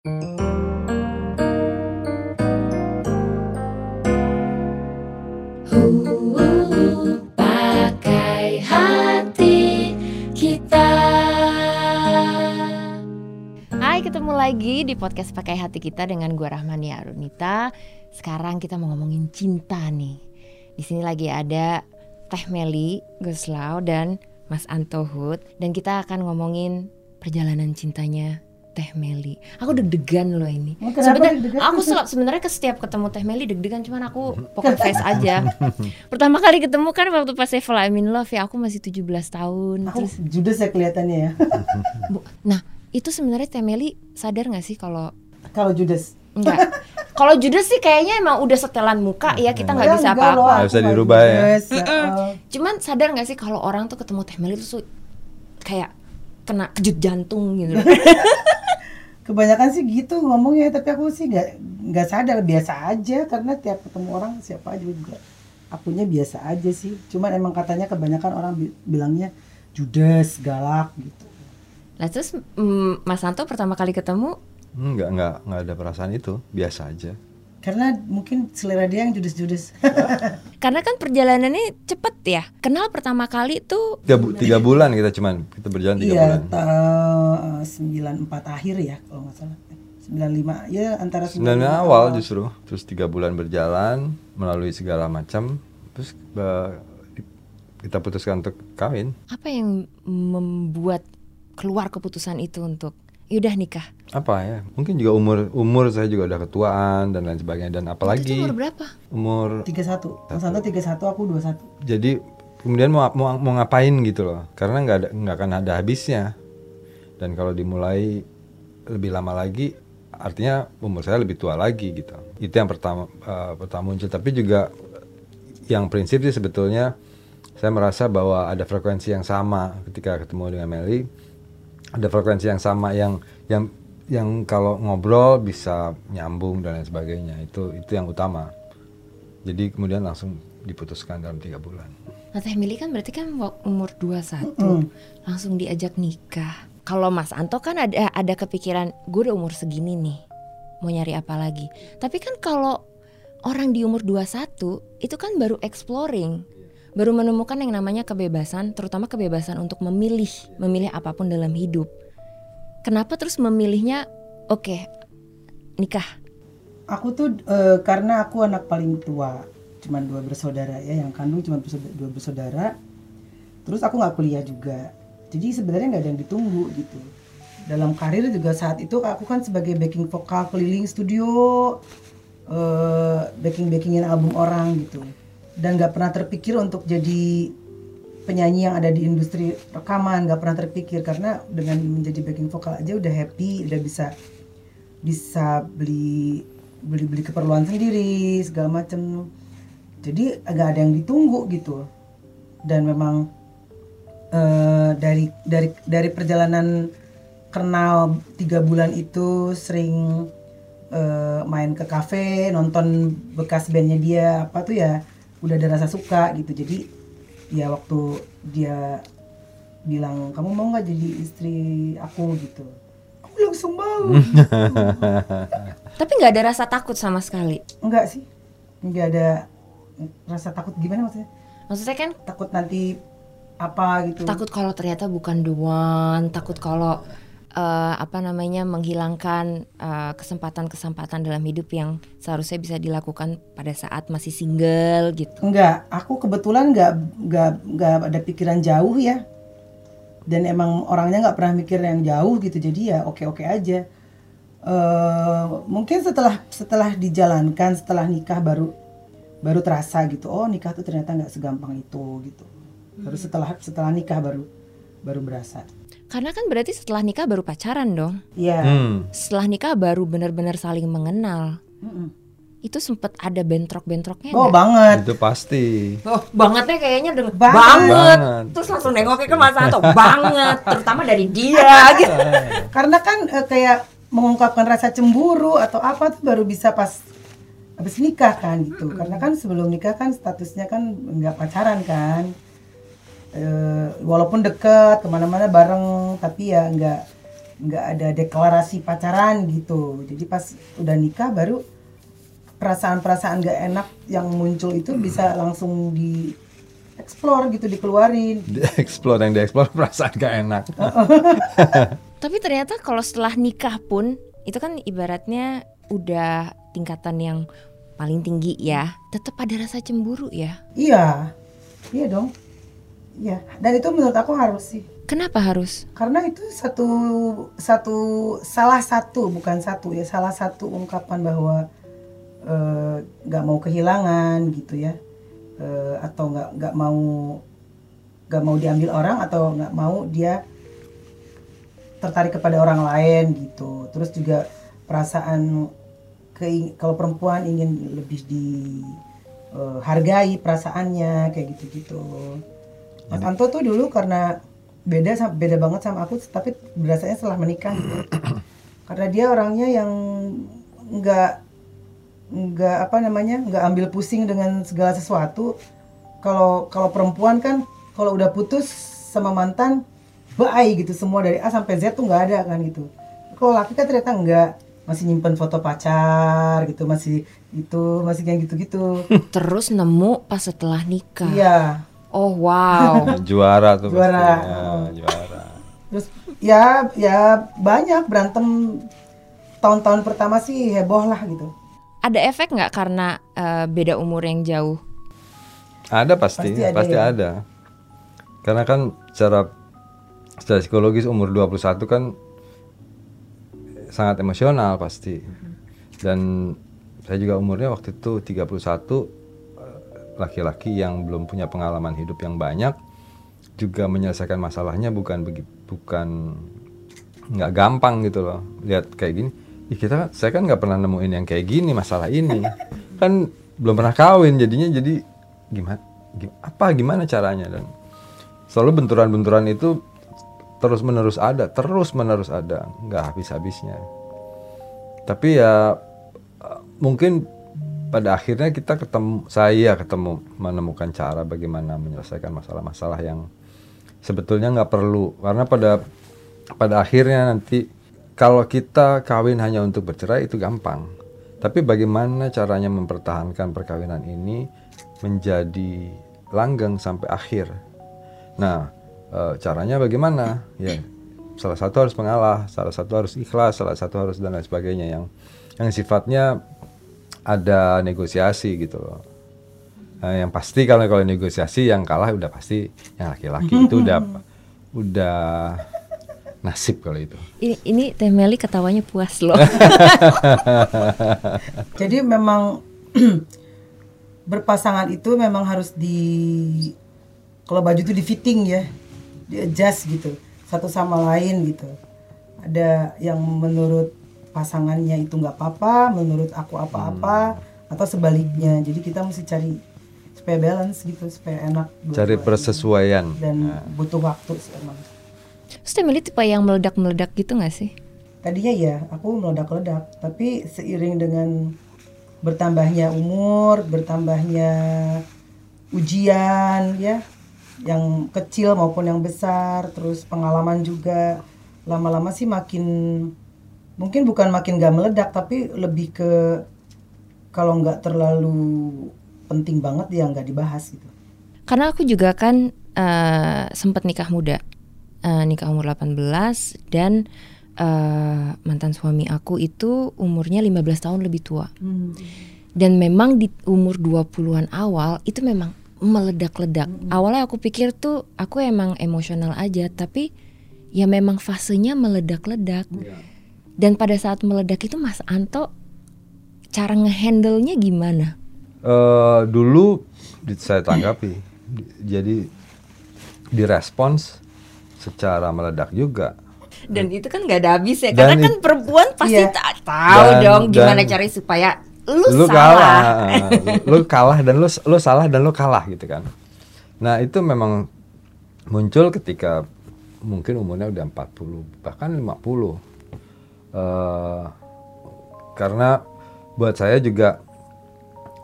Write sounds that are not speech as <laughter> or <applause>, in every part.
Hai, ketemu lagi di podcast Pakai Hati kita dengan gua Rahmania Arunita. Sekarang kita mau ngomongin cinta nih. Di sini lagi ada Teh Meli, Guslau dan Mas Anto Hud dan kita akan ngomongin perjalanan cintanya Teh Meli. Aku deg-degan loh ini. Kenapa Sebenarnya deg-degan? aku sel- sebenarnya ke setiap ketemu Teh Meli deg-degan cuman aku poker face aja. <laughs> Pertama kali ketemu kan waktu pas Sevel I'm in Love ya aku masih 17 tahun. Aku Terus judes ya kelihatannya ya. Nah, itu sebenarnya Teh Meli sadar nggak sih kalau Kalau judes. enggak? kalau Judas sih kayaknya emang udah setelan muka ya kita nggak Ya, bisa apa-apa. Nggak bisa dirubah ya. judes, oh. Cuman sadar nggak sih kalau orang tuh ketemu Teh Meli tuh kayak kena kejut jantung gitu. <laughs> Kebanyakan sih gitu ngomongnya, tapi aku sih nggak nggak sadar biasa aja karena tiap ketemu orang siapa aja juga. Akunya biasa aja sih. Cuman emang katanya kebanyakan orang bi- bilangnya judes, galak gitu. Lah terus mm, Mas Santo pertama kali ketemu Enggak, enggak, enggak ada perasaan itu, biasa aja. Karena mungkin selera dia yang judes-judes. <laughs> karena kan perjalanannya cepet ya. Kenal pertama kali tuh Tiga, bu- tiga bulan kita cuman, kita berjalan tiga Iya, bulan. ta- 94 akhir ya kalau nggak salah. 95 ya antara Sembilan 95 awal justru, terus tiga bulan berjalan melalui segala macam, terus eh, kita putuskan untuk kawin. apa yang membuat keluar keputusan itu untuk yaudah nikah. Apa ya? Mungkin juga umur umur saya juga udah ketuaan dan lain sebagainya dan Itu apalagi umur berapa? umur 31. Mas Santo 31, aku 21. jadi kemudian mau mau, mau ngapain gitu loh karena nggak ada nggak akan ada habisnya dan kalau dimulai lebih lama lagi artinya umur saya lebih tua lagi gitu itu yang pertama eh, pertama muncul tapi juga yang prinsip sih sebetulnya saya merasa bahwa ada frekuensi yang sama ketika ketemu dengan Meli ada frekuensi yang sama yang yang yang kalau ngobrol bisa nyambung dan lain sebagainya. Itu itu yang utama. Jadi kemudian langsung diputuskan dalam tiga bulan. Nah Teh Mili kan berarti kan umur 21 Mm. Langsung diajak nikah. Kalau Mas Anto kan ada ada kepikiran Gue udah umur segini nih Mau nyari apa lagi? Tapi kan kalau orang di umur 21 Itu kan baru exploring Baru menemukan yang namanya kebebasan Terutama kebebasan untuk memilih Memilih apa pun dalam hidup Kenapa terus memilihnya Oke nikah Aku tuh eh, karena aku anak paling tua, cuman dua bersaudara ya, yang kandung cuma dua bersaudara. Terus aku nggak kuliah juga, jadi sebenarnya nggak ada yang ditunggu gitu. Dalam karir juga saat itu aku kan sebagai backing vokal keliling studio, eh, backing backingin album orang gitu, dan nggak pernah terpikir untuk jadi penyanyi yang ada di industri rekaman nggak pernah terpikir karena dengan menjadi backing vokal aja udah happy udah bisa bisa beli beli beli keperluan sendiri segala macam jadi agak ada yang ditunggu gitu. Dan memang eh, dari dari dari perjalanan kenal tiga bulan itu sering eh, main ke kafe nonton bekas bandnya dia apa tuh ya udah ada rasa suka gitu. Jadi ya waktu dia bilang kamu mau nggak jadi istri aku? gitu. Aku langsung mau. <laughs> Tapi nggak ada rasa takut sama sekali? Enggak sih, enggak ada rasa takut gimana maksudnya? Maksudnya kan Takut nanti apa gitu? takut kalau ternyata bukan the one takut kalau eh, apa namanya menghilangkan eh, kesempatan-kesempatan dalam hidup yang seharusnya bisa dilakukan pada saat masih single gitu Enggak, aku kebetulan enggak enggak enggak ada pikiran jauh ya. Dan emang orangnya nggak pernah mikir yang jauh gitu, jadi ya oke-oke aja. eh mungkin setelah setelah dijalankan, setelah nikah baru baru terasa gitu. Oh nikah tuh ternyata nggak segampang itu gitu. Harus setelah setelah nikah baru baru berasa. Karena kan berarti setelah nikah baru pacaran dong Iya. Hmm. setelah nikah baru benar-benar saling mengenal Mm-mm. itu sempat ada bentrok-bentroknya Oh nggak? banget. Itu pasti. Oh, bangetnya kayaknya dengan Banget. banget. Banget. Terus langsung nengoknya ke Mas Anto, banget, terutama dari dia <laughs> gitu. Karena kan eh, kayak mengungkapkan rasa cemburu atau apa tuh baru bisa pas habis nikah kan gitu. Karena kan sebelum nikah kan statusnya kan nggak pacaran kan. Eh, walaupun deket ke mana-mana bareng tapi ya nggak nggak ada deklarasi pacaran gitu jadi pas udah nikah baru perasaan-perasaan nggak enak yang muncul itu bisa langsung di explore gitu dikeluarin <laughs> Di explore yang dieksplor <laughs> perasaan gak enak. <laughs> Tapi ternyata kalau setelah nikah pun itu kan ibaratnya udah tingkatan yang paling tinggi ya. Tetap ada rasa cemburu ya. iya iya dong iya dan itu menurut aku harus sih. Kenapa harus? karena itu satu satu salah satu bukan satu ya salah satu ungkapan bahwa eh, nggak mau kehilangan gitu ya Eh, atau nggak nggak mau nggak mau diambil orang atau nggak mau dia tertarik kepada orang lain gitu. Terus juga perasaan keing- kalau perempuan ingin lebih dihargai perasaannya kayak gitu gitu Mas Anto tuh dulu karena beda beda banget sama aku tapi berasanya setelah menikah gitu. <clears throat> karena dia orangnya yang nggak nggak apa namanya nggak ambil pusing dengan segala sesuatu kalau kalau perempuan kan kalau udah putus sama mantan bye gitu semua dari A sampai Z tuh nggak ada kan gitu kalau laki kan ternyata nggak masih nyimpen foto pacar gitu masih itu masih kayak gitu-gitu <laughs> Terus nemu pas setelah nikah. iya Oh wow. <laughs> juara tuh Juara. pasti. Ya, Oh. juara. terus ya ya banyak berantem tahun-tahun pertama sih heboh lah gitu ada efek nggak karena eh, beda umur yang jauh? Ada pasti, Pasti ada pasti ya. ada. Karena kan secara secara psikologis umur 21 kan sangat emosional pasti. Dan saya juga umurnya waktu itu 31 eh, laki-laki yang belum punya pengalaman hidup yang banyak juga menyelesaikan masalahnya bukan bukan nggak gampang gitu loh. Lihat kayak gini, Ih, kita saya kan nggak pernah nemuin yang kayak gini masalah ini. <laughs> kan belum pernah kawin jadinya jadi gimana gim- apa gimana caranya dan selalu benturan-benturan itu terus menerus ada terus menerus ada nggak habis habisnya tapi ya mungkin pada akhirnya kita ketemu saya ketemu menemukan cara bagaimana menyelesaikan masalah-masalah yang sebetulnya nggak perlu. Karena pada pada akhirnya nanti kalau kita kawin hanya untuk bercerai itu gampang. Tapi bagaimana caranya mempertahankan perkawinan ini menjadi langgeng sampai akhir? Nah eh, caranya bagaimana? Ya salah satu harus mengalah salah satu harus ikhlas salah satu harus dan lain sebagainya yang yang sifatnya ada negosiasi gitu loh Nah, yang pasti kalau kalau negosiasi yang kalah udah pasti yang laki-laki itu udah udah nasib kalau itu. Ini, ini Teh Meli ketawanya puas loh. <laughs> jadi memang <clears throat> berpasangan itu memang harus di kalau baju itu di fitting ya di adjust gitu satu sama lain gitu ada yang menurut pasangannya itu nggak apa-apa menurut aku apa-apa atau sebaliknya. Jadi kita mesti cari supaya balance gitu supaya enak Cari persesuaian. dan butuh waktu sih emang. Meli tipe yang meledak-meledak gitu gak sih? tadinya ya aku meledak-ledak. Tapi seiring dengan bertambahnya umur bertambahnya ujian ya yang kecil maupun yang besar terus pengalaman juga lama-lama sih makin mungkin bukan makin gak meledak tapi lebih ke kalau nggak terlalu penting banget ya nggak dibahas gitu Karena aku juga kan eh, sempat nikah muda, Eh, nikah umur 18 dan eh, mantan suami aku itu umurnya 15 tahun lebih tua. Dan memang di umur 20-an awal itu memang meledak-ledak. Awalnya aku pikir tuh aku emang emosional aja, tapi ya memang fasenya meledak-ledak. Dan pada saat meledak itu Mas Anto cara ngehandle-nya gimana? Eh, dulu saya tanggapi, Di- jadi direspons secara meledak juga. Dan itu kan nggak ada habis ya, Dan karena kan perempuan pasti Iya. tak tahu Dan- dong gimana dan- cari supaya lu, lu salah. kalah, <laughs> lu kalah dan lu lu salah dan lu kalah gitu kan. Nah itu memang muncul ketika mungkin umurnya udah 40 bahkan 50 Eh, karena buat saya juga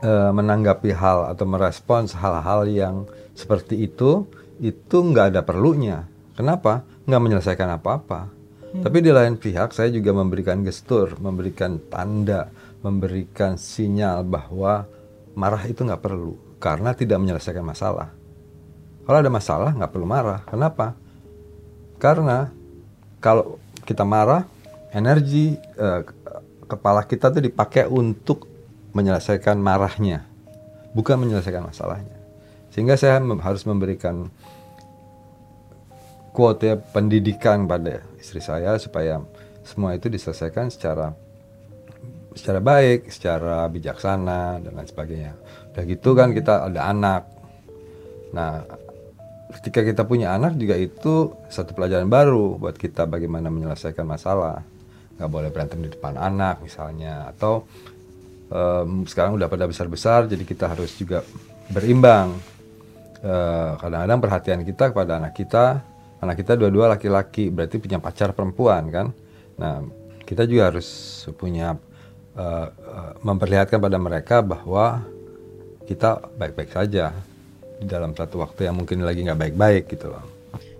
eh, menanggapi hal atau merespons hal-hal yang seperti itu itu nggak ada perlunya. Kenapa? Nggak menyelesaikan apa-apa. Tapi di lain pihak saya juga memberikan gestur, memberikan tanda, memberikan sinyal bahwa marah itu nggak perlu karena tidak menyelesaikan masalah. Kalau ada masalah nggak perlu marah. Kenapa? Karena kalau kita marah, energi eh, kepala kita tuh dipakai untuk menyelesaikan marahnya, bukan menyelesaikan masalahnya. Sehingga saya harus memberikan quote ya pendidikan pada istri saya supaya semua itu diselesaikan secara secara baik, secara bijaksana dan lain sebagainya. Udah gitu kan kita ada anak. Nah, ketika kita punya anak juga itu satu pelajaran baru buat kita bagaimana menyelesaikan masalah. Nggak boleh berantem di depan anak misalnya atau em, sekarang udah pada besar-besar jadi kita harus juga berimbang. Eh, kadang-kadang perhatian kita kepada anak kita, anak kita dua-dua laki-laki berarti punya pacar perempuan kan. Nah, kita juga harus punya eh, eh, memperlihatkan pada mereka bahwa kita baik-baik saja di dalam satu waktu yang mungkin lagi nggak baik-baik gitu loh.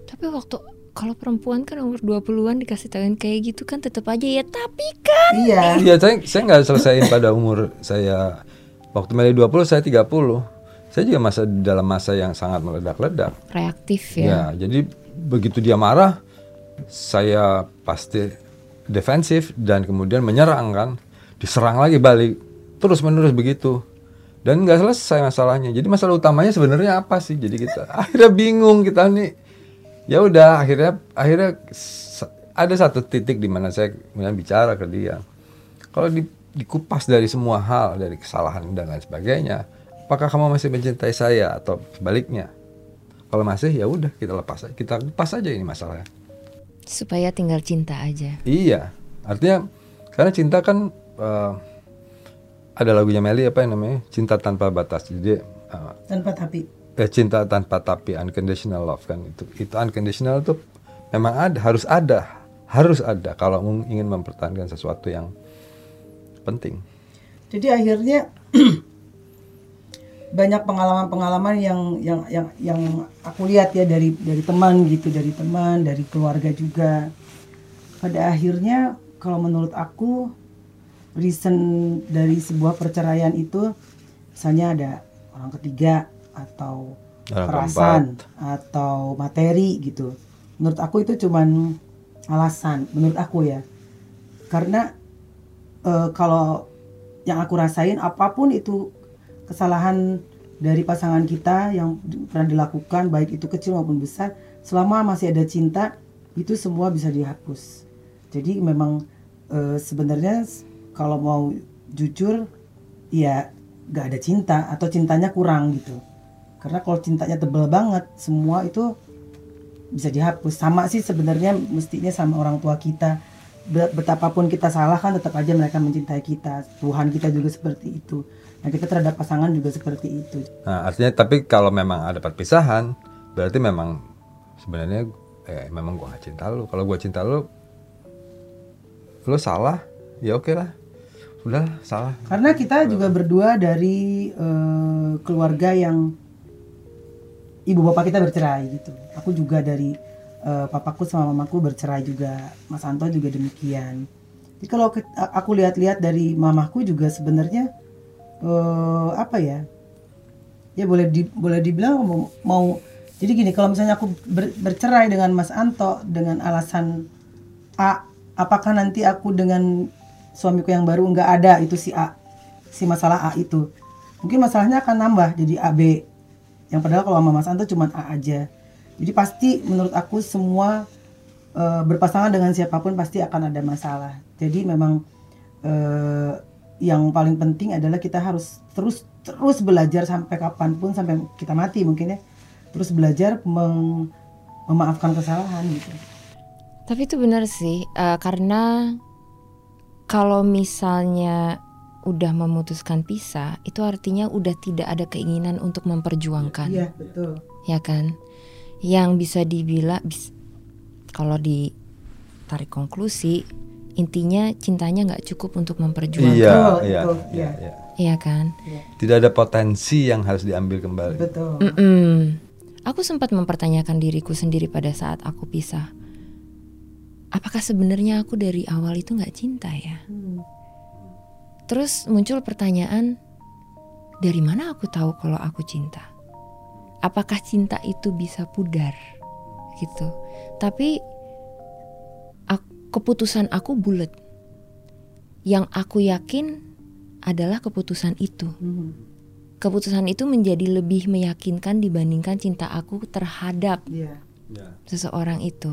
Tapi waktu kalau perempuan kan umur 20-an dikasih tahuin kayak gitu kan tetap aja ya tapi kan Iya. Iya, saya saya nggak selesaiin pada umur saya waktu Meli 20 saya 30. Saya juga masa dalam masa yang sangat meledak-ledak. reaktif Ya, ya. jadi begitu dia marah, saya pasti defensif dan kemudian menyerang kan, diserang lagi balik, terus menerus begitu. Dan nggak selesai masalahnya. Jadi masalah utamanya sebenarnya apa sih? Jadi kita <laughs> akhirnya bingung kita nih. Ya udah, akhirnya akhirnya ada satu titik di mana saya kemudian bicara ke dia. Kalau di- dikupas dari semua hal, dari kesalahan dan lain sebagainya, apakah kamu masih mencintai saya atau sebaliknya? Kalau masih ya udah kita lepas aja. Kita lepas aja ini masalahnya. Supaya tinggal cinta aja. Iya, artinya karena cinta kan eh, ada lagunya Meli apa yang namanya cinta tanpa batas. Jadi eh, Tanpa tapi. Eh, cinta tanpa tapi unconditional love kan itu itu unconditional itu memang ada harus ada harus ada kalau ingin mempertahankan sesuatu yang penting. Jadi akhirnya <clears throat> banyak pengalaman-pengalaman yang yang yang yang aku lihat ya dari dari teman gitu, dari teman, dari keluarga juga. Pada akhirnya kalau menurut aku reason dari sebuah perceraian itu misalnya ada orang ketiga atau Orang kekerasan atau materi gitu. Menurut aku itu cuman alasan menurut aku ya. Karena eh, kalau yang aku rasain apa pun itu kesalahan dari pasangan kita yang pernah dilakukan baik itu kecil maupun besar selama masih ada cinta itu semua bisa dihapus jadi memang eh, sebenarnya kalau mau jujur ya gak ada cinta atau cintanya kurang gitu karena kalau cintanya tebel banget semua itu bisa dihapus sama sih sebenarnya mestinya sama orang tua kita Be- betapapun kita salah kan tetap aja mereka mencintai kita Tuhan kita juga seperti itu dan kita terhadap pasangan juga seperti itu Nah, artinya tapi kalau memang ada perpisahan, berarti memang sebenarnya eh, memang gua gak cinta lu. Kalau gua cinta lu, lu salah, ya oke lah. Udah salah. karena kita juga berdua dari eh, keluarga yang ibu bapak kita bercerai gitu. Aku juga dari eh, papaku sama mamaku bercerai juga. Mas Anto juga demikian. Jadi kalau aku lihat-lihat dari mamaku juga sebenarnya eh, apa ya ya boleh di, boleh dibilang mau, mau jadi gini kalau misalnya aku ber- bercerai dengan Mas Anto dengan alasan A apakah nanti aku dengan suamiku yang baru nggak ada itu si A si masalah A itu? Mungkin masalahnya akan nambah jadi AB yang padahal kalau sama Mas Anto cuma A aja. Jadi pasti menurut aku semua eh, berpasangan dengan siapa pun pasti akan ada masalah. Jadi memang eh, yang paling penting adalah kita harus terus terus belajar sampai kapan pun sampai kita mati mungkin ya. Terus belajar meng- memaafkan kesalahan gitu. Tapi itu benar sih, eh, karena kalau misalnya udah memutuskan pisah, itu artinya udah tidak ada keinginan untuk memperjuangkan, iya betul ya kan? Yang bisa dibilang, bis- kalau ditarik konklusi, intinya cintanya nggak cukup untuk memperjuangkan, Iya, Betul, iya, betul, iya, iya. iya. ya kan? Tidak ada potensi yang harus diambil kembali. betul Mm-mm. Aku sempat mempertanyakan diriku sendiri pada saat aku pisah. apakah sebenarnya aku dari awal itu nggak cinta ya? Terus muncul pertanyaan, dari mana aku tahu kalau aku cinta? Apakah cinta itu bisa pudar? Gitu. Tapi ak- keputusan aku bulat. Yang aku yakin adalah keputusan itu. Keputusan itu menjadi lebih meyakinkan dibandingkan cinta aku terhadap Iya. seseorang itu.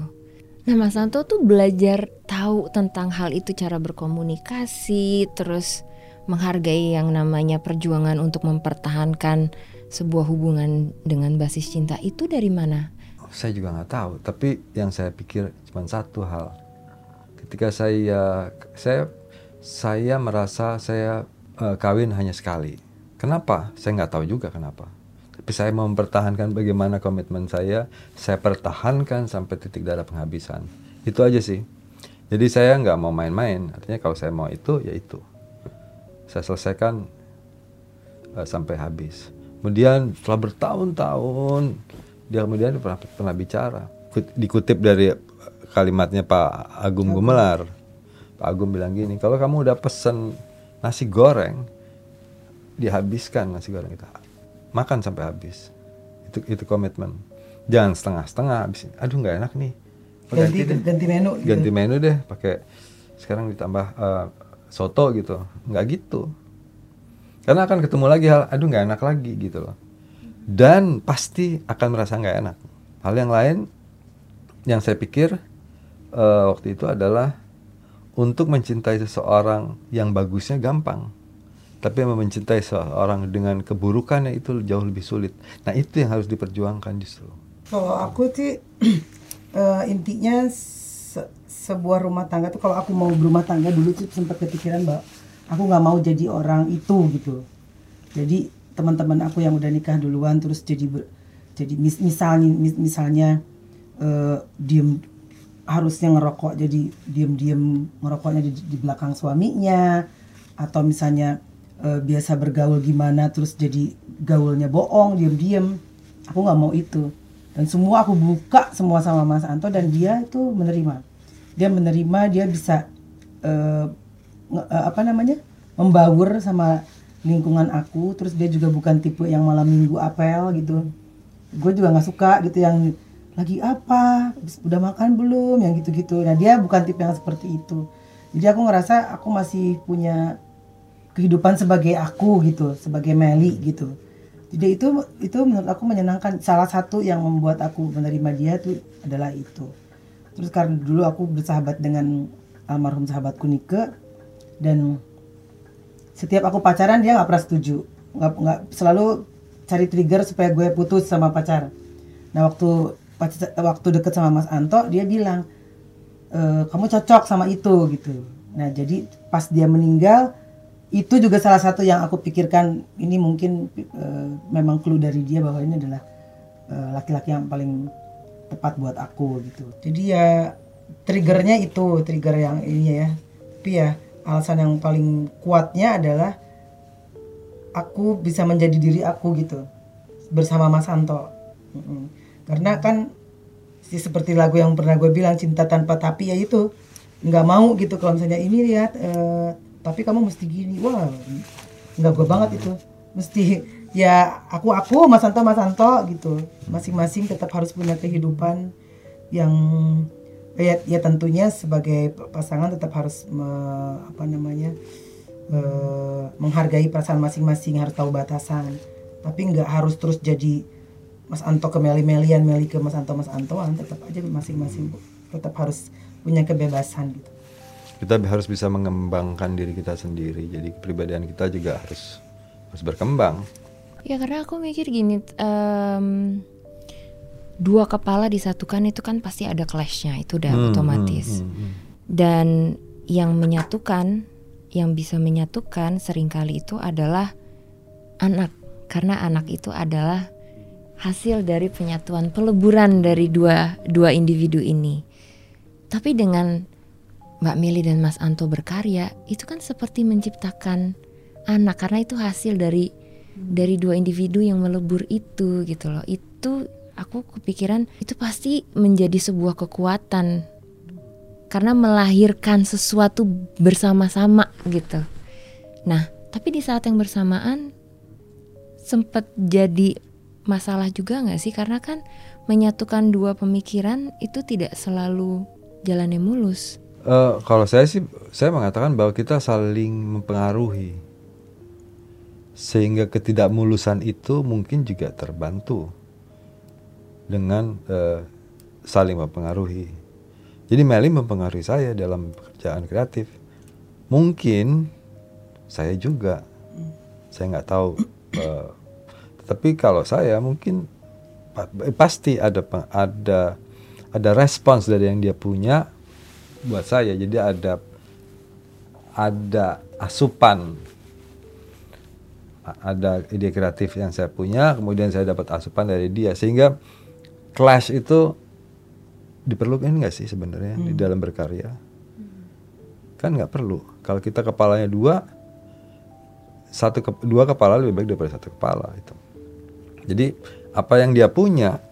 Nah, Mas Santo tuh belajar tahu tentang hal itu, cara berkomunikasi, terus menghargai yang namanya perjuangan untuk mempertahankan sebuah hubungan dengan basis cinta itu dari mana? Saya juga nggak tahu, tapi yang saya pikir cuma satu hal. Ketika saya saya saya merasa saya eh, kawin hanya sekali. Kenapa? Saya nggak tahu juga kenapa. Tapi saya mau mempertahankan bagaimana komitmen saya, saya pertahankan sampai titik darah penghabisan. Itu aja sih. Jadi saya nggak mau main-main. Artinya kalau saya mau itu, ya itu. Saya selesaikan eh, sampai habis. Kemudian setelah bertahun-tahun dia kemudian pernah pernah bicara Kut- dikutip dari eh, kalimatnya Pak Agung Gumelar. Pak Agung bilang gini, kalau kamu udah pesen nasi goreng dihabiskan nasi goreng itu. Makan sampai habis. Itu itu komitmen. Jangan setengah-setengah habis. Aduh nggak enak nih. Oh, Ganti deh. ganti menu. gitu. ganti menu deh pakai sekarang ditambah eh, soto gitu nggak gitu karena akan ketemu lagi hal aduh nggak enak lagi gitu loh dan pasti akan merasa nggak enak hal yang lain yang saya pikir eh, waktu itu adalah untuk mencintai seseorang yang bagusnya gampang tapi mencintai seseorang dengan keburukannya itu jauh lebih sulit nah itu yang harus diperjuangkan justru Kalau aku sih <clears throat> eh, intinya se- sebuah rumah tangga tuh kalau aku mau berumah tangga dulu tuh sempat kepikiran bahwa aku nggak mau jadi orang itu gitu. Jadi teman-teman aku yang udah nikah duluan terus jadi jadi mis- misalnya mis- misalnya eh, diem harusnya ngerokok jadi diem-diem ngerokoknya di, di belakang suaminya atau misalnya eh, biasa bergaul gimana terus jadi gaulnya bohong diem-diem aku nggak mau itu. Dan semua aku buka semua sama Mas Anto dan dia itu menerima. Dia menerima dia bisa nge- eh, apa namanya membaur sama lingkungan aku. Terus dia juga bukan tipe yang malam minggu apel gitu. Gue juga nggak suka gitu yang lagi apa udah makan belum yang gitu-gitu. Nah dia bukan tipe yang seperti itu. Jadi aku ngerasa aku masih punya kehidupan sebagai aku gitu sebagai Meli gitu. Jadi itu itu menurut aku menyenangkan. Salah satu yang membuat aku menerima dia tuh adalah itu. Terus karena dulu aku bersahabat dengan almarhum sahabatku Nike dan setiap aku pacaran dia nggak pernah setuju. Nggak nggak selalu cari trigger supaya gue putus sama pacar. Nah waktu waktu deket sama Mas Anto dia bilang "E, kamu cocok sama itu gitu. Nah jadi pas dia meninggal itu juga salah satu yang aku pikirkan ini mungkin eh, memang clue dari dia bahwa ini adalah eh, laki-laki yang paling tepat buat aku gitu. Jadi ya triggernya itu trigger yang ini ya. Tapi ya alasan yang paling kuatnya adalah aku bisa menjadi diri aku gitu. Bersama Mas Anto. Karena kan sih seperti lagu yang pernah gue bilang cinta tanpa tapi ya itu nggak mau gitu kalau misalnya ini lihat eh, tapi kamu mesti gini wah nggak gue banget itu. Mesti ya aku aku Mas Anto Mas Anto gitu. Masing-masing tetap harus punya kehidupan yang ya, ya tentunya sebagai pasangan tetap harus me- apa namanya eh, menghargai perasaan masing-masing harus tahu batasan. Tapi nggak harus terus jadi Mas Anto ke Meli Melian Meli ke Mas Anto Mas Antoan tetap aja masing-masing tetap harus punya kebebasan gitu kita harus bisa mengembangkan diri kita sendiri jadi kepribadian kita juga harus harus berkembang Ya karena aku mikir gini, em, dua kepala disatukan itu kan pasti ada clashnya, itu udah Hmm, otomatis. hmm, hmm, hmm. Dan yang menyatukan, yang bisa menyatukan sering kali itu adalah anak, karena anak itu adalah hasil dari penyatuan peleburan dari dua dua individu ini. Tapi dengan Mbak Meli dan Mas Anto berkarya, itu kan seperti menciptakan anak karena itu hasil dari dari dua individu yang melebur itu gitu loh. Itu aku kepikiran itu pasti menjadi sebuah kekuatan karena melahirkan sesuatu bersama-sama gitu. Nah, tapi di saat yang bersamaan sempat jadi masalah juga nggak sih karena kan menyatukan dua pemikiran itu tidak selalu jalannya mulus. Eh, kalau saya sih, saya mengatakan bahwa kita saling mempengaruhi, sehingga ketidakmulusan itu mungkin juga terbantu dengan eh, saling mempengaruhi. Jadi Meli mempengaruhi saya dalam pekerjaan kreatif. Mungkin saya juga, saya nggak tahu. eh, tapi kalau saya mungkin pa- pasti ada ada ada respons dari yang dia punya buat saya. Jadi ada ada asupan ada ide kreatif yang saya punya, kemudian saya dapat asupan dari dia sehingga clash itu diperlukan nggak sih sebenarnya di dalam berkarya? Kan nggak perlu. Kalau kita kepalanya dua, satu ke- dua kepala lebih baik daripada satu kepala itu. Jadi apa yang dia punya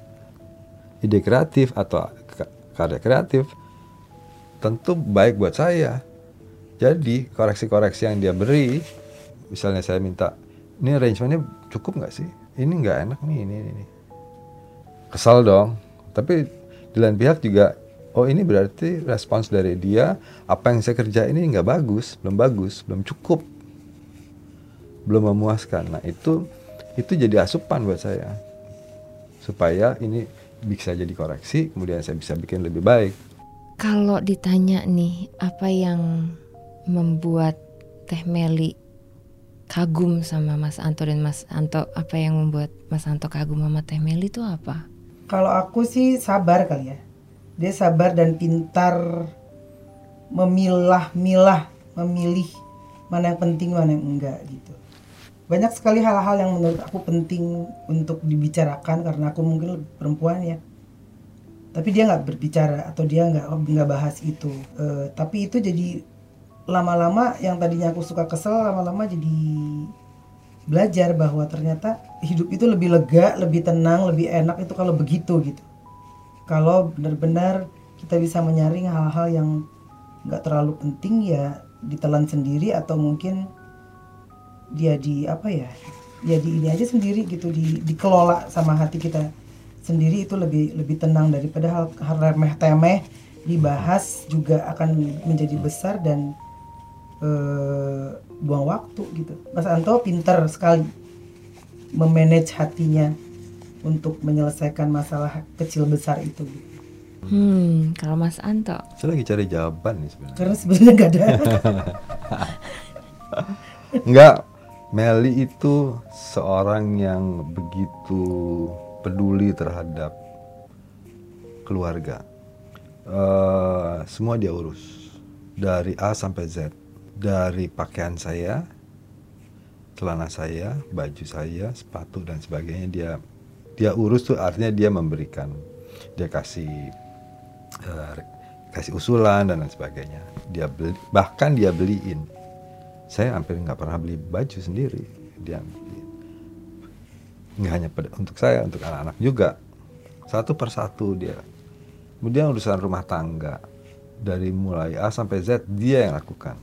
ide kreatif atau ka- karya kreatif tentu baik buat saya. Jadi koreksi-koreksi yang dia beri, misalnya saya minta, ini arrangementnya cukup nggak sih? Ini nggak enak nih, ini, ini. Kesal dong. Tapi di lain pihak juga, oh ini berarti respons dari dia, apa yang saya kerja ini nggak bagus, belum bagus, belum cukup, belum memuaskan. Nah itu itu jadi asupan buat saya supaya ini bisa jadi koreksi, kemudian saya bisa bikin lebih baik. Kalau ditanya nih, apa yang membuat Teh Meli kagum sama Mas Anto dan Mas Anto, apa yang membuat Mas Anto kagum sama Teh Meli itu apa? Kalau aku sih sabar kali ya. Dia sabar dan pintar memilah-milah, memilih mana yang penting mana yang enggak gitu. Banyak sekali hal-hal yang menurut aku penting untuk dibicarakan karena aku mungkin perempuan ya. Tapi dia nggak berbicara atau dia nggak nggak bahas itu. Eh, tapi itu jadi lama-lama yang tadinya aku suka kesel lama-lama jadi belajar bahwa ternyata hidup itu lebih lega, lebih tenang, lebih enak itu kalau begitu gitu. Kalau benar-benar kita bisa menyaring hal-hal yang nggak terlalu penting ya ditelan sendiri atau mungkin dia di apa ya dia di ini aja sendiri gitu di dikelola sama hati kita sendiri itu lebih lebih tenang daripada hal, hal remeh temeh dibahas juga akan menjadi besar dan eh, buang waktu gitu. Mas Anto pinter sekali memanage hatinya untuk menyelesaikan masalah kecil besar itu. Hmm, kalau Mas Anto, Saya lagi cari jawaban nih sebenarnya. karena sebenarnya nggak ada. <laughs> Enggak, Meli itu seorang yang begitu peduli terhadap keluarga. Eh, semua dia urus dari A sampai Z, dari pakaian saya, celana saya, baju saya, sepatu dan sebagainya dia dia urus tuh artinya dia memberikan, dia kasih eh, kasih usulan dan lain sebagainya. Dia beli, bahkan dia beliin saya hampir nggak pernah beli baju sendiri dia beliin. Nggak hanya pada, untuk saya untuk anak-anak juga. Satu persatu dia. Kemudian urusan rumah tangga. Dari mulai A sampai Z dia yang lakukan.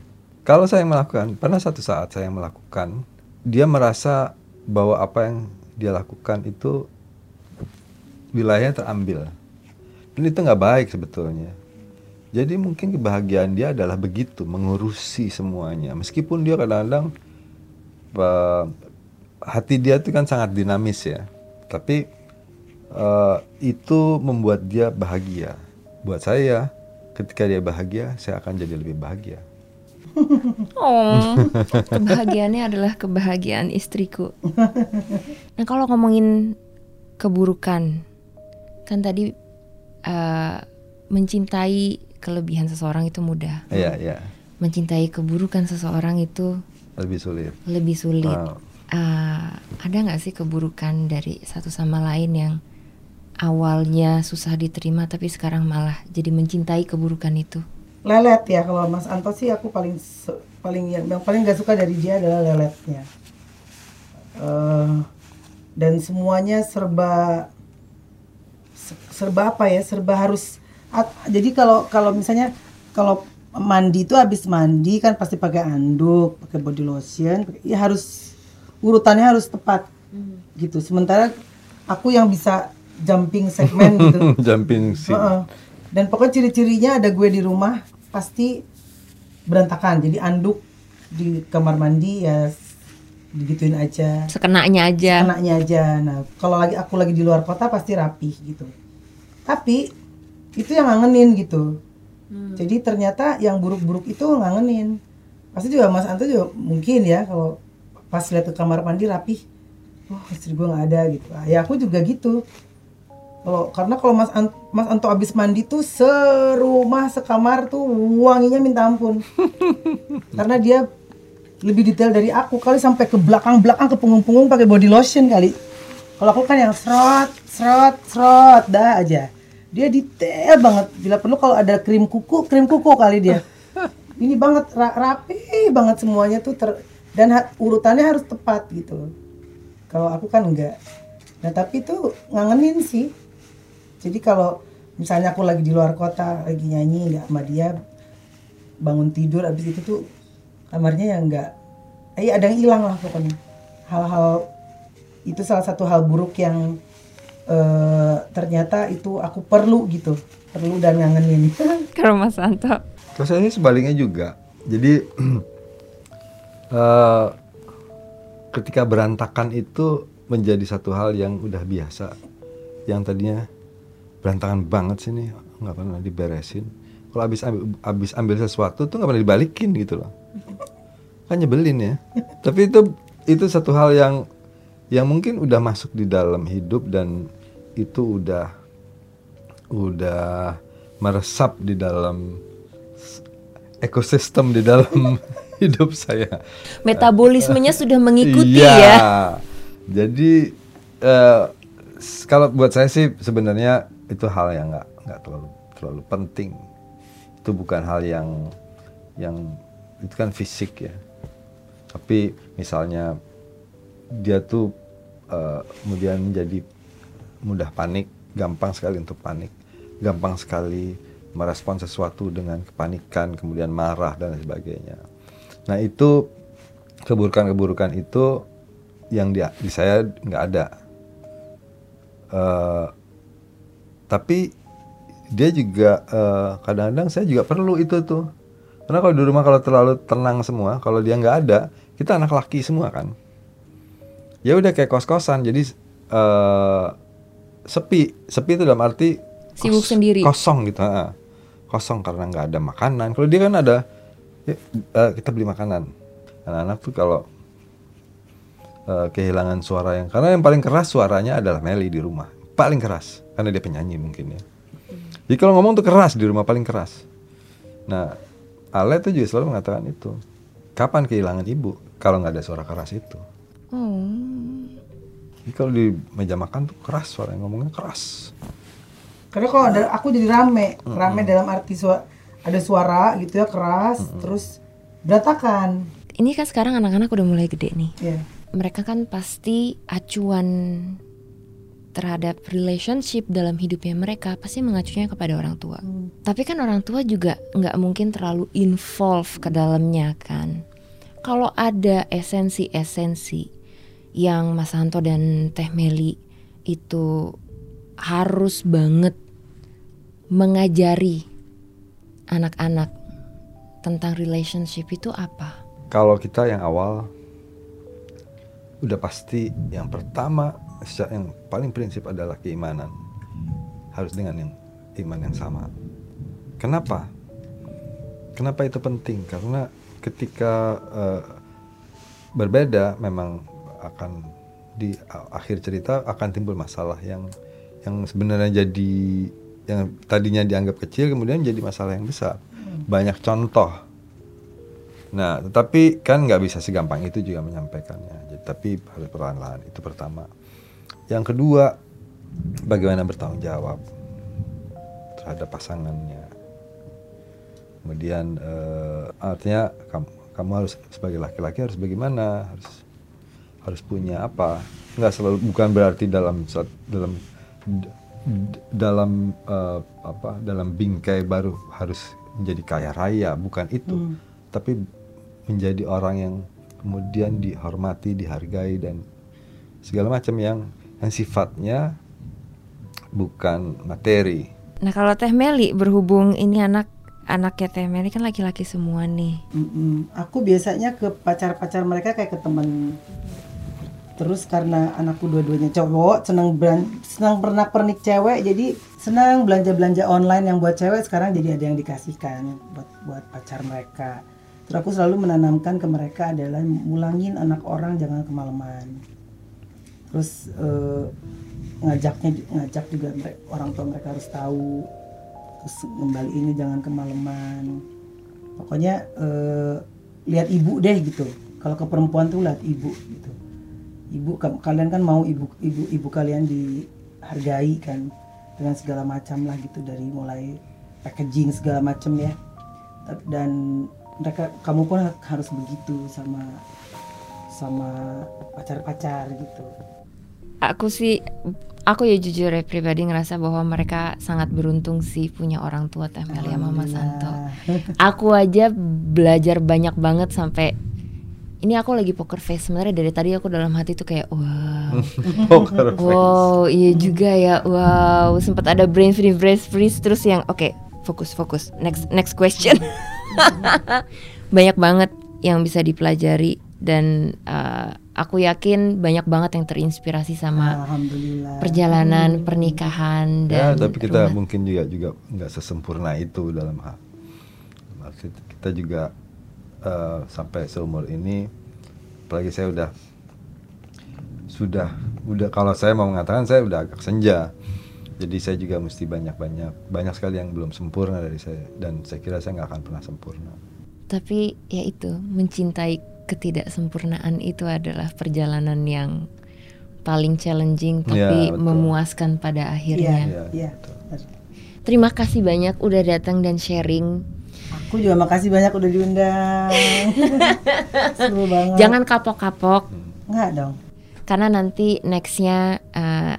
Kalau saya yang melakukan pernah satu saat saya yang melakukan dia merasa bahwa apa yang dia lakukan itu wilayahnya terambil. Dan itu nggak baik sebetulnya. Jadi mungkin kebahagiaan dia adalah begitu, mengurusi semuanya. Meskipun dia kadang-kadang eh, hati dia itu kan sangat dinamis ya. Tapi eh, itu membuat dia bahagia. Buat saya, ketika dia bahagia, saya akan jadi lebih bahagia. <laughs> oh, kebahagiaannya adalah kebahagiaan istriku. Nah kalau ngomongin keburukan, kan tadi eh, mencintai kelebihan seseorang itu mudah. Iya, iya. Mencintai keburukan seseorang itu Lebih sulit. lebih sulit. Wow. Eh, ada nggak sih keburukan dari satu sama lain yang awalnya susah diterima tapi sekarang malah jadi mencintai keburukan itu? lelet ya kalau Mas Anto sih aku paling paling yang, paling gak suka dari dia adalah leletnya Eh, dan semuanya serba se- serba apa ya serba harus jadi kalau kalau misalnya kalau mandi itu habis mandi kan pasti pakai anduk, pakai body lotion, ya harus urutannya harus tepat gitu. Sementara aku yang bisa jumping segmen gitu. <laughs> Jumping scene. Heeh. Dan pokoknya ciri-cirinya ada gue di rumah pasti berantakan. Jadi anduk di kamar mandi ya digituin aja. Sekenanya aja. Anaknya aja. Nah, kalau lagi aku lagi di luar kota pasti rapih gitu. Tapi itu yang ngangenin gitu. Jadi ternyata yang buruk-buruk itu ngangenin. Pasti juga Mas Anto juga mungkin ya kalau pas lihat ke kamar mandi rapih, oh istri gue nggak ada gitu. Ah, Ya aku juga gitu. Kalau karena kalau Mas An- Mas Anto abis mandi tuh serumah sekamar tuh wanginya minta ampun. <laughs> karena dia lebih detail dari aku kali sampai ke belakang-belakang ke punggung-punggung pakai body lotion kali. Kalau aku kan yang serot, serot, serot, dah aja. Dia detail banget. Bila perlu kalau ada krim kuku, krim kuku kali dia. <laughs> Ini banget ra- rapi banget semuanya tuh ter dan ha- urutannya harus tepat gitu. Kalau aku kan enggak. Nah tapi itu ngangenin sih. Jadi kalau misalnya aku lagi di luar kota lagi nyanyi nggak sama dia bangun tidur abis itu tuh kamarnya yang enggak eh ada yang hilang lah pokoknya hal-hal itu salah satu hal buruk yang eh, ternyata itu aku perlu gitu perlu dan ngangenin <laughs> Kalau Mas Anto. Kalau saya sih sebaliknya juga. Jadi <clears throat> eh, ketika berantakan itu menjadi satu hal yang udah biasa. Yang tadinya berantakan banget sih nih, nggak pernah diberesin. Kalau habis ambil, habis ambil sesuatu tuh nggak pernah dibalikin gitu loh. Kan nyebelin ya. <laughs> Tapi itu itu satu hal yang yang mungkin udah masuk di dalam hidup dan itu udah udah meresap di dalam ekosistem di dalam <laughs> <laughs> hidup saya. Metabolismenya <laughs> sudah mengikuti Iya. ya. Jadi s- kalau buat saya sih sebenarnya itu hal yang nggak nggak terlalu terlalu penting. Itu bukan hal yang yang itu kan fisik ya. Tapi misalnya dia tuh eh, kemudian menjadi mudah panik, gampang sekali untuk panik, gampang sekali merespon sesuatu dengan kepanikan, kemudian marah dan sebagainya. Nah itu keburukan-keburukan itu yang di, di saya nggak ada. Eh, tapi dia juga eh, kadang-kadang saya juga perlu itu tuh. Karena kalau di rumah kalau terlalu tenang semua, kalau dia nggak ada, kita anak laki semua kan. Ya udah kayak kos-kosan, jadi eh, sepi. Sepi itu dalam arti Sibuk sendiri. Kosong gitu. ha. Kosong karena nggak ada makanan. Kalau dia kan ada, ya, eh, kita beli makanan. Anak-anak tuh kalau eh, kehilangan suara yang karena yang paling keras suaranya adalah Meli di rumah. Paling keras karena dia penyanyi mungkin ya. Jadi kalau ngomong tuh keras di rumah paling keras. Nah Ale tuh juga selalu mengatakan itu. Kapan kehilangan ibu kalau nggak ada suara keras itu? Oh. jadi kalau di meja makan tuh keras suara yang ngomongnya keras. Karena kalau ada aku jadi rame. Rame dalam arti sua- ada suara gitu ya keras terus berantakan Ini kan sekarang anak-anak udah mulai gede nih. ya Mereka kan pasti acuan terhadap relationship dalam hidupnya mereka pasti mengacunya kepada orang tua. Tapi kan orang tua juga nggak mungkin terlalu involve ke dalamnya kan. Kalau ada esensi-esensi yang Mas Santo dan Teh Meli itu harus banget mengajari anak-anak tentang relationship itu apa? kalau kita yang awal udah pasti yang pertama yang paling prinsip adalah keimanan. Harus dengan yang iman yang sama. Kenapa? Kenapa itu penting? Karena ketika eh, berbeda memang akan di akhir cerita akan timbul masalah yang yang sebenarnya jadi yang tadinya dianggap kecil kemudian jadi masalah yang besar banyak contoh Nah, tetapi kan nggak bisa segampang itu juga menyampaikannya. Jadi, tapi harus perlahan-lahan. Itu pertama. Yang kedua, bagaimana bertanggung jawab terhadap pasangannya. Kemudian eh, artinya kamu, kamu harus sebagai laki-laki harus bagaimana, harus harus punya apa? Nggak selalu bukan berarti dalam dalam dalam eh, apa dalam bingkai baru harus menjadi kaya raya, bukan itu. Hmm. Tapi menjadi orang yang kemudian dihormati, dihargai dan segala macam yang yang sifatnya bukan materi. Nah kalau Teh Meli berhubung ini anak anaknya Teh Meli kan laki-laki semua nih. Mm-mm. Aku biasanya ke pacar-pacar mereka kayak ke temen. Terus karena anakku dua-duanya cowok, senang senang pernak pernik cewek, jadi senang belanja belanja online yang buat cewek sekarang jadi ada yang dikasihkan buat buat pacar mereka. Terus aku selalu menanamkan ke mereka adalah mulangin anak orang jangan kemalaman. Terus eh, ngajaknya ngajak juga orang tua mereka harus tahu. Terus ngembaliinnya jangan kemalaman pokoknya eh, lihat ibu deh gitu kalau ke perempuan tuh lihat ibu gitu ibu ka- kalian kan mau ibu ibu ibu kalian dihargai kan dengan segala macam lah gitu dari mulai packaging segala macam ya. Dan mereka kamu pun ha- harus begitu sama sama pacar-pacar gitu. Aku sih aku ya jujur ya pribadi ngerasa bahwa mereka sangat beruntung sih punya orang tua Teh Meli sama Mas Santo. Aku aja belajar banyak banget sampai ini aku lagi poker face. Sebenarnya dari tadi aku dalam hati tuh kayak wow. <laughs> Poker face. wow iya juga ya. Wow sempat ada brain freeze brain freeze terus yang oke fokus fokus. Next next question. <laughs> Banyak banget yang bisa dipelajari dan uh, aku yakin banyak banget yang terinspirasi sama alhamdulillah. perjalanan pernikahan Ya, dan tapi kita rumah- mungkin juga juga nggak sesempurna itu dalam hal. Maksud kita juga eh, sampai seumur ini, apalagi saya udah sudah udah kalau saya mau mengatakan saya udah agak senja. Jadi saya juga mesti banyak-banyak banyak sekali yang belum sempurna dari saya dan saya kira saya nggak akan pernah sempurna. tapi ya itu mencintai ketidaksempurnaan itu adalah perjalanan yang paling challenging tapi betul. memuaskan pada akhirnya. iya iya Terima kasih banyak udah datang dan sharing. Aku juga makasih banyak udah diundang. <laughs> Seru banget. Jangan kapok-kapok. Nggak dong. Karena nanti nextnya eh,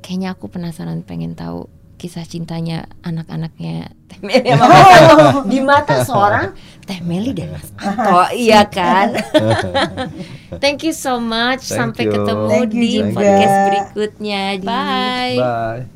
kayaknya aku penasaran pengen tahu kisah cintanya anak-anaknya Teh Meli sama Mas Anto. di mata seorang Teh Meli dan Mas Anto iya kan? <laughs> Thank you so much. Thank sampai you. ketemu Thank you di juga. podcast berikutnya. Bye. Bye.